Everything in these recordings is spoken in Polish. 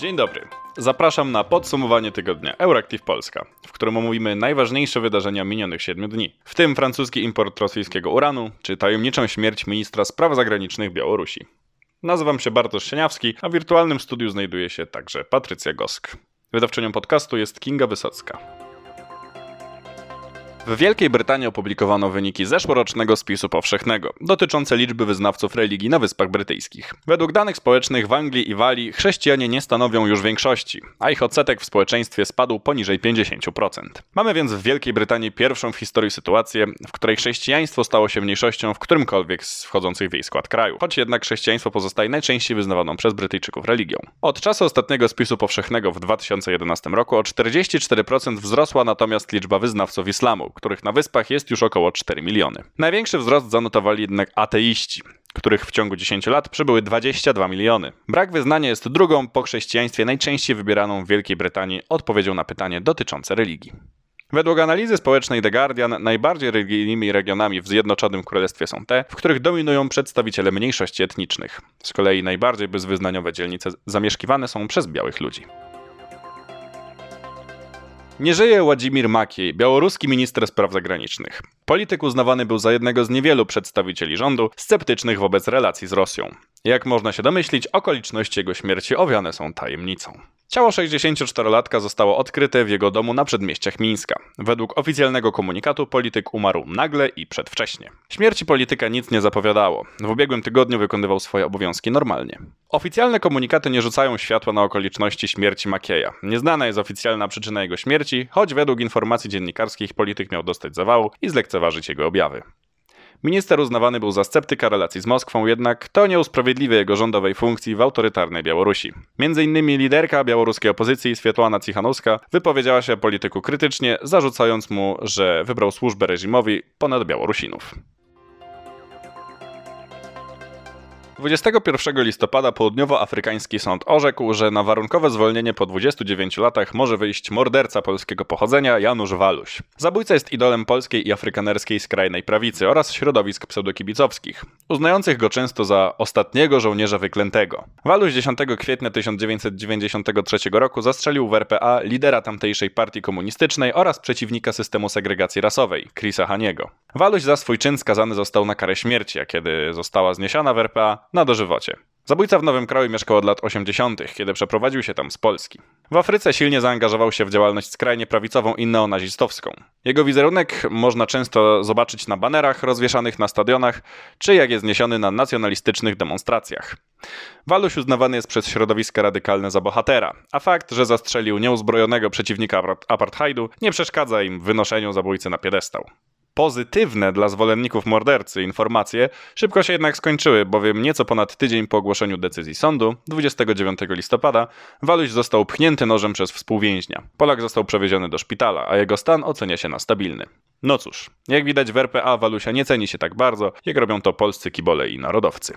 Dzień dobry. Zapraszam na podsumowanie tygodnia Euractiv Polska, w którym omówimy najważniejsze wydarzenia minionych 7 dni, w tym francuski import rosyjskiego uranu, czy tajemniczą śmierć ministra spraw zagranicznych Białorusi. Nazywam się Bartosz Sieniawski, a w wirtualnym studiu znajduje się także Patrycja Gosk. Wydawczynią podcastu jest Kinga Wysocka. W Wielkiej Brytanii opublikowano wyniki zeszłorocznego spisu powszechnego, dotyczące liczby wyznawców religii na Wyspach Brytyjskich. Według danych społecznych w Anglii i Walii chrześcijanie nie stanowią już większości, a ich odsetek w społeczeństwie spadł poniżej 50%. Mamy więc w Wielkiej Brytanii pierwszą w historii sytuację, w której chrześcijaństwo stało się mniejszością w którymkolwiek z wchodzących w jej skład kraju, choć jednak chrześcijaństwo pozostaje najczęściej wyznawaną przez Brytyjczyków religią. Od czasu ostatniego spisu powszechnego w 2011 roku o 44% wzrosła natomiast liczba wyznawców islamu, których na wyspach jest już około 4 miliony. Największy wzrost zanotowali jednak ateiści, których w ciągu 10 lat przybyły 22 miliony. Brak wyznania jest drugą po chrześcijaństwie najczęściej wybieraną w Wielkiej Brytanii odpowiedzią na pytanie dotyczące religii. Według analizy społecznej The Guardian najbardziej religijnymi regionami w Zjednoczonym Królestwie są te, w których dominują przedstawiciele mniejszości etnicznych. Z kolei najbardziej bezwyznaniowe dzielnice zamieszkiwane są przez białych ludzi. Nie żyje Władimir Makiej, białoruski minister spraw zagranicznych. Polityk uznawany był za jednego z niewielu przedstawicieli rządu sceptycznych wobec relacji z Rosją. Jak można się domyślić, okoliczności jego śmierci owiane są tajemnicą. Ciało 64-latka zostało odkryte w jego domu na przedmieściach Mińska. Według oficjalnego komunikatu polityk umarł nagle i przedwcześnie. Śmierci polityka nic nie zapowiadało. W ubiegłym tygodniu wykonywał swoje obowiązki normalnie. Oficjalne komunikaty nie rzucają światła na okoliczności śmierci Makieja. Nieznana jest oficjalna przyczyna jego śmierci, choć według informacji dziennikarskich polityk miał dostać zawału i zlekceważyć jego objawy. Minister uznawany był za sceptyka relacji z Moskwą, jednak to nie usprawiedliwia jego rządowej funkcji w autorytarnej Białorusi. Między innymi liderka białoruskiej opozycji Swiatłana Cichanowska wypowiedziała się polityku krytycznie, zarzucając mu, że wybrał służbę reżimowi ponad Białorusinów. 21 listopada południowoafrykański sąd orzekł, że na warunkowe zwolnienie po 29 latach może wyjść morderca polskiego pochodzenia Janusz Waluś. Zabójca jest idolem polskiej i afrykanerskiej skrajnej prawicy oraz środowisk pseudokibicowskich, uznających go często za ostatniego żołnierza wyklętego. Waluś 10 kwietnia 1993 roku zastrzelił w RPA lidera tamtejszej partii komunistycznej oraz przeciwnika systemu segregacji rasowej, Chrisa Haniego. Waluś za swój czyn skazany został na karę śmierci, a kiedy została zniesiona w RPA, na dożywocie. Zabójca w Nowym Kraju mieszkał od lat 80., kiedy przeprowadził się tam z Polski. W Afryce silnie zaangażował się w działalność skrajnie prawicową i neonazistowską. Jego wizerunek można często zobaczyć na banerach rozwieszanych na stadionach, czy jak jest zniesiony na nacjonalistycznych demonstracjach. Waluś uznawany jest przez środowiska radykalne za bohatera, a fakt, że zastrzelił nieuzbrojonego przeciwnika apartheidu nie przeszkadza im w wynoszeniu zabójcy na piedestał pozytywne dla zwolenników mordercy informacje szybko się jednak skończyły, bowiem nieco ponad tydzień po ogłoszeniu decyzji sądu, 29 listopada, Waluś został pchnięty nożem przez współwięźnia. Polak został przewieziony do szpitala, a jego stan ocenia się na stabilny. No cóż, jak widać w RPA Walusia nie ceni się tak bardzo, jak robią to polscy kibole i narodowcy.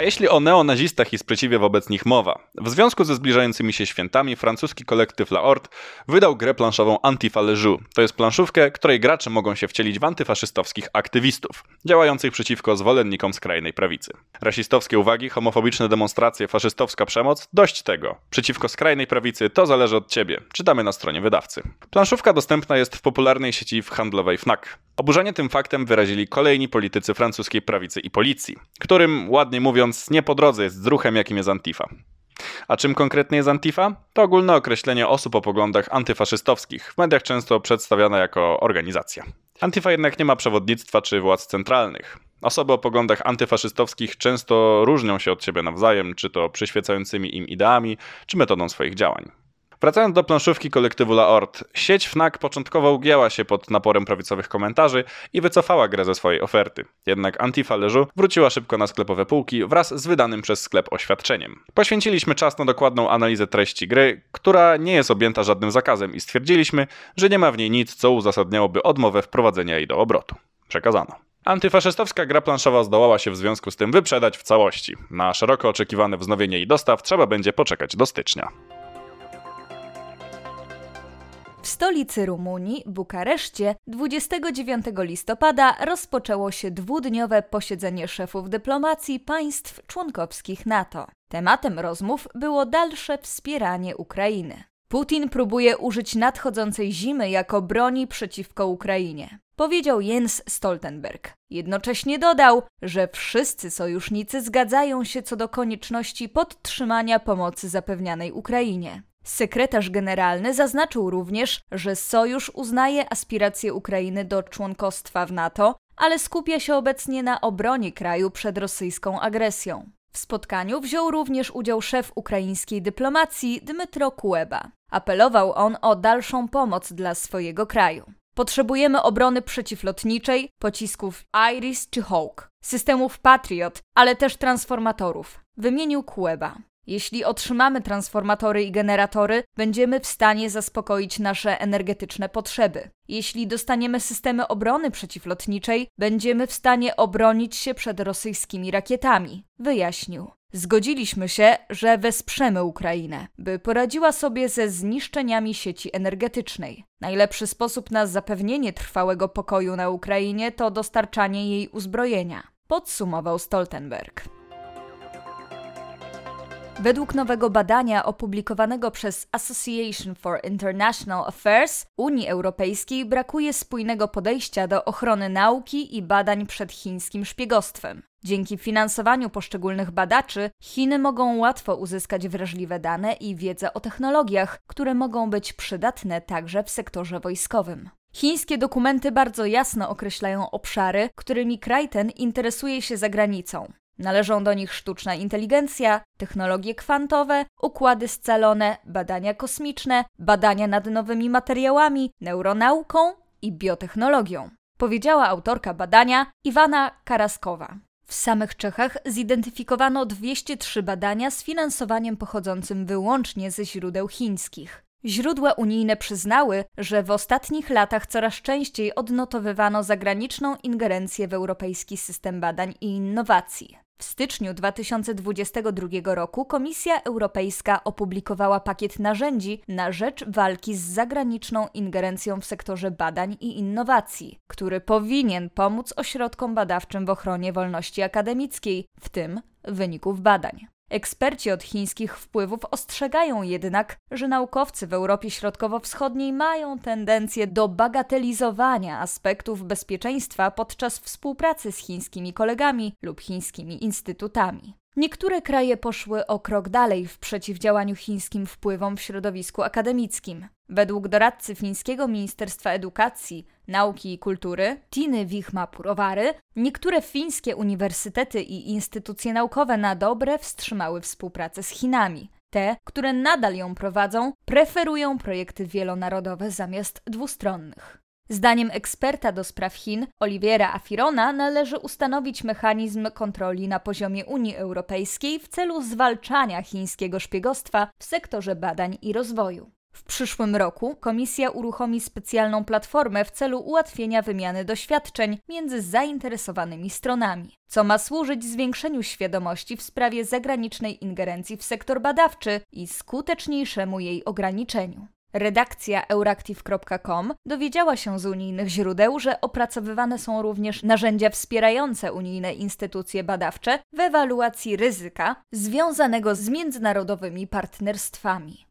A jeśli o neonazistach i sprzeciwie wobec nich mowa? W związku ze zbliżającymi się świętami francuski kolektyw La Horde wydał grę planszową Antifa Le Joux. To jest planszówkę, której gracze mogą się wcielić w antyfaszystowskich aktywistów, działających przeciwko zwolennikom skrajnej prawicy. Rasistowskie uwagi, homofobiczne demonstracje, faszystowska przemoc? Dość tego. Przeciwko skrajnej prawicy to zależy od ciebie. Czytamy na stronie wydawcy. Planszówka dostępna jest w popularnej sieci handlowej Fnac. Oburzenie tym faktem wyrazili kolejni politycy francuskiej prawicy i policji, którym, ładnie mówiąc, nie po drodze jest z ruchem, jakim jest Antifa. A czym konkretnie jest Antifa? To ogólne określenie osób o poglądach antyfaszystowskich, w mediach często przedstawiana jako organizacja. Antifa jednak nie ma przewodnictwa czy władz centralnych. Osoby o poglądach antyfaszystowskich często różnią się od siebie nawzajem, czy to przyświecającymi im ideami, czy metodą swoich działań. Wracając do planszówki kolektywu La Ort, sieć Fnac początkowo ugięła się pod naporem prawicowych komentarzy i wycofała grę ze swojej oferty. Jednak Antifa Leżu wróciła szybko na sklepowe półki wraz z wydanym przez sklep oświadczeniem. Poświęciliśmy czas na dokładną analizę treści gry, która nie jest objęta żadnym zakazem i stwierdziliśmy, że nie ma w niej nic, co uzasadniałoby odmowę wprowadzenia jej do obrotu. Przekazano. Antyfaszystowska gra planszowa zdołała się w związku z tym wyprzedać w całości. Na szeroko oczekiwane wznowienie jej dostaw trzeba będzie poczekać do stycznia. Stolicy Rumunii, Bukareszcie, 29 listopada rozpoczęło się dwudniowe posiedzenie szefów dyplomacji państw członkowskich NATO. Tematem rozmów było dalsze wspieranie Ukrainy. Putin próbuje użyć nadchodzącej zimy jako broni przeciwko Ukrainie. Powiedział Jens Stoltenberg. Jednocześnie dodał, że wszyscy sojusznicy zgadzają się co do konieczności podtrzymania pomocy zapewnianej Ukrainie. Sekretarz generalny zaznaczył również, że sojusz uznaje aspiracje Ukrainy do członkostwa w NATO, ale skupia się obecnie na obronie kraju przed rosyjską agresją. W spotkaniu wziął również udział szef ukraińskiej dyplomacji Dmytro Kuleba. Apelował on o dalszą pomoc dla swojego kraju. Potrzebujemy obrony przeciwlotniczej, pocisków Iris czy Hawk, systemów Patriot, ale też transformatorów, wymienił Kuleba. Jeśli otrzymamy transformatory i generatory, będziemy w stanie zaspokoić nasze energetyczne potrzeby. Jeśli dostaniemy systemy obrony przeciwlotniczej, będziemy w stanie obronić się przed rosyjskimi rakietami, wyjaśnił. Zgodziliśmy się, że wesprzemy Ukrainę, by poradziła sobie ze zniszczeniami sieci energetycznej. Najlepszy sposób na zapewnienie trwałego pokoju na Ukrainie to dostarczanie jej uzbrojenia, podsumował Stoltenberg. Według nowego badania opublikowanego przez Association for International Affairs Unii Europejskiej brakuje spójnego podejścia do ochrony nauki i badań przed chińskim szpiegostwem. Dzięki finansowaniu poszczególnych badaczy, Chiny mogą łatwo uzyskać wrażliwe dane i wiedzę o technologiach, które mogą być przydatne także w sektorze wojskowym. Chińskie dokumenty bardzo jasno określają obszary, którymi kraj ten interesuje się za granicą. Należą do nich sztuczna inteligencja, technologie kwantowe, układy scalone, badania kosmiczne, badania nad nowymi materiałami, neuronauką i biotechnologią, powiedziała autorka badania Iwana Karaskowa. W samych Czechach zidentyfikowano 203 badania z finansowaniem pochodzącym wyłącznie ze źródeł chińskich. Źródła unijne przyznały, że w ostatnich latach coraz częściej odnotowywano zagraniczną ingerencję w europejski system badań i innowacji. W styczniu 2022 roku Komisja Europejska opublikowała pakiet narzędzi na rzecz walki z zagraniczną ingerencją w sektorze badań i innowacji, który powinien pomóc ośrodkom badawczym w ochronie wolności akademickiej, w tym wyników badań. Eksperci od chińskich wpływów ostrzegają jednak, że naukowcy w Europie Środkowo-Wschodniej mają tendencję do bagatelizowania aspektów bezpieczeństwa podczas współpracy z chińskimi kolegami lub chińskimi instytutami. Niektóre kraje poszły o krok dalej w przeciwdziałaniu chińskim wpływom w środowisku akademickim. Według doradcy fińskiego Ministerstwa Edukacji, Nauki i Kultury, Tiny Wichma-Purowary, niektóre fińskie uniwersytety i instytucje naukowe na dobre wstrzymały współpracę z Chinami. Te, które nadal ją prowadzą, preferują projekty wielonarodowe zamiast dwustronnych. Zdaniem eksperta do spraw Chin, Oliviera Afirona, należy ustanowić mechanizm kontroli na poziomie Unii Europejskiej w celu zwalczania chińskiego szpiegostwa w sektorze badań i rozwoju. W przyszłym roku komisja uruchomi specjalną platformę w celu ułatwienia wymiany doświadczeń między zainteresowanymi stronami, co ma służyć zwiększeniu świadomości w sprawie zagranicznej ingerencji w sektor badawczy i skuteczniejszemu jej ograniczeniu. Redakcja euractiv.com dowiedziała się z unijnych źródeł, że opracowywane są również narzędzia wspierające unijne instytucje badawcze w ewaluacji ryzyka związanego z międzynarodowymi partnerstwami.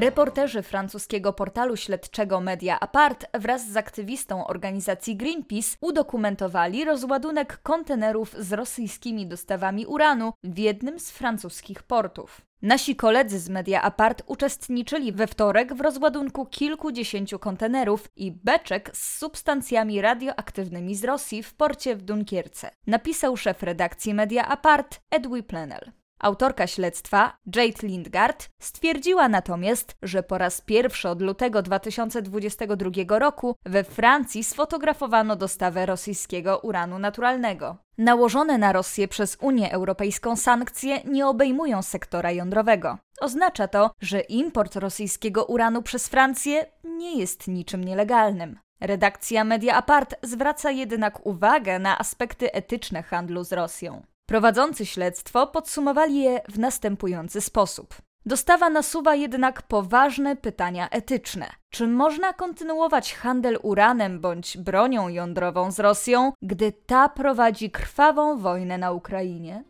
Reporterzy francuskiego portalu śledczego Media Apart wraz z aktywistą organizacji Greenpeace udokumentowali rozładunek kontenerów z rosyjskimi dostawami uranu w jednym z francuskich portów. Nasi koledzy z Media Apart uczestniczyli we wtorek w rozładunku kilkudziesięciu kontenerów i beczek z substancjami radioaktywnymi z Rosji w porcie w Dunkierce, napisał szef redakcji Media Apart Edwy Plenel. Autorka śledztwa, Jade Lindgard, stwierdziła natomiast, że po raz pierwszy od lutego 2022 roku we Francji sfotografowano dostawę rosyjskiego uranu naturalnego. Nałożone na Rosję przez Unię Europejską sankcje nie obejmują sektora jądrowego. Oznacza to, że import rosyjskiego uranu przez Francję nie jest niczym nielegalnym. Redakcja Media Apart zwraca jednak uwagę na aspekty etyczne handlu z Rosją. Prowadzący śledztwo podsumowali je w następujący sposób. Dostawa nasuwa jednak poważne pytania etyczne. Czy można kontynuować handel uranem bądź bronią jądrową z Rosją, gdy ta prowadzi krwawą wojnę na Ukrainie?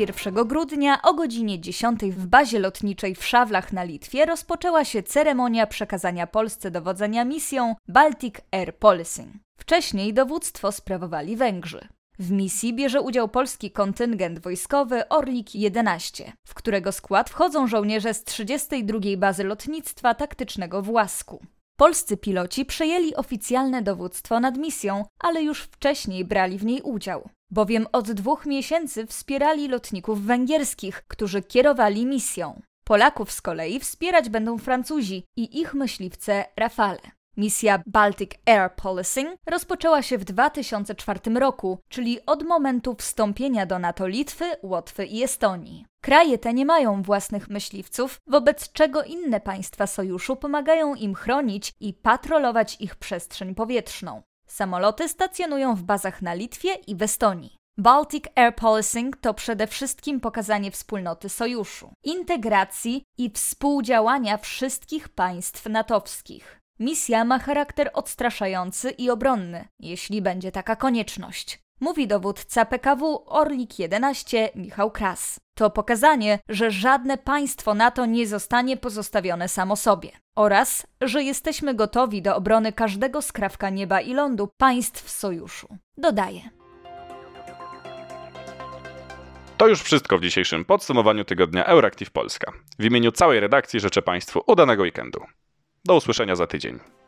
1 grudnia o godzinie 10 w bazie lotniczej w Szawlach na Litwie rozpoczęła się ceremonia przekazania Polsce dowodzenia misją Baltic Air Policing. Wcześniej dowództwo sprawowali Węgrzy. W misji bierze udział polski kontyngent wojskowy Orlik 11, w którego skład wchodzą żołnierze z 32. Bazy Lotnictwa Taktycznego w Łasku. Polscy piloci przejęli oficjalne dowództwo nad misją, ale już wcześniej brali w niej udział, bowiem od dwóch miesięcy wspierali lotników węgierskich, którzy kierowali misją. Polaków z kolei wspierać będą Francuzi i ich myśliwce Rafale. Misja Baltic Air Policing rozpoczęła się w 2004 roku, czyli od momentu wstąpienia do NATO Litwy, Łotwy i Estonii. Kraje te nie mają własnych myśliwców, wobec czego inne państwa sojuszu pomagają im chronić i patrolować ich przestrzeń powietrzną. Samoloty stacjonują w bazach na Litwie i w Estonii. Baltic Air Policing to przede wszystkim pokazanie wspólnoty sojuszu, integracji i współdziałania wszystkich państw natowskich. Misja ma charakter odstraszający i obronny, jeśli będzie taka konieczność. Mówi dowódca PKW Orlik 11 Michał Kras. To pokazanie, że żadne państwo NATO nie zostanie pozostawione samo sobie oraz, że jesteśmy gotowi do obrony każdego skrawka nieba i lądu państw sojuszu. Dodaje. To już wszystko w dzisiejszym podsumowaniu tygodnia Euractiv Polska. W imieniu całej redakcji życzę Państwu udanego weekendu. Do usłyszenia za tydzień.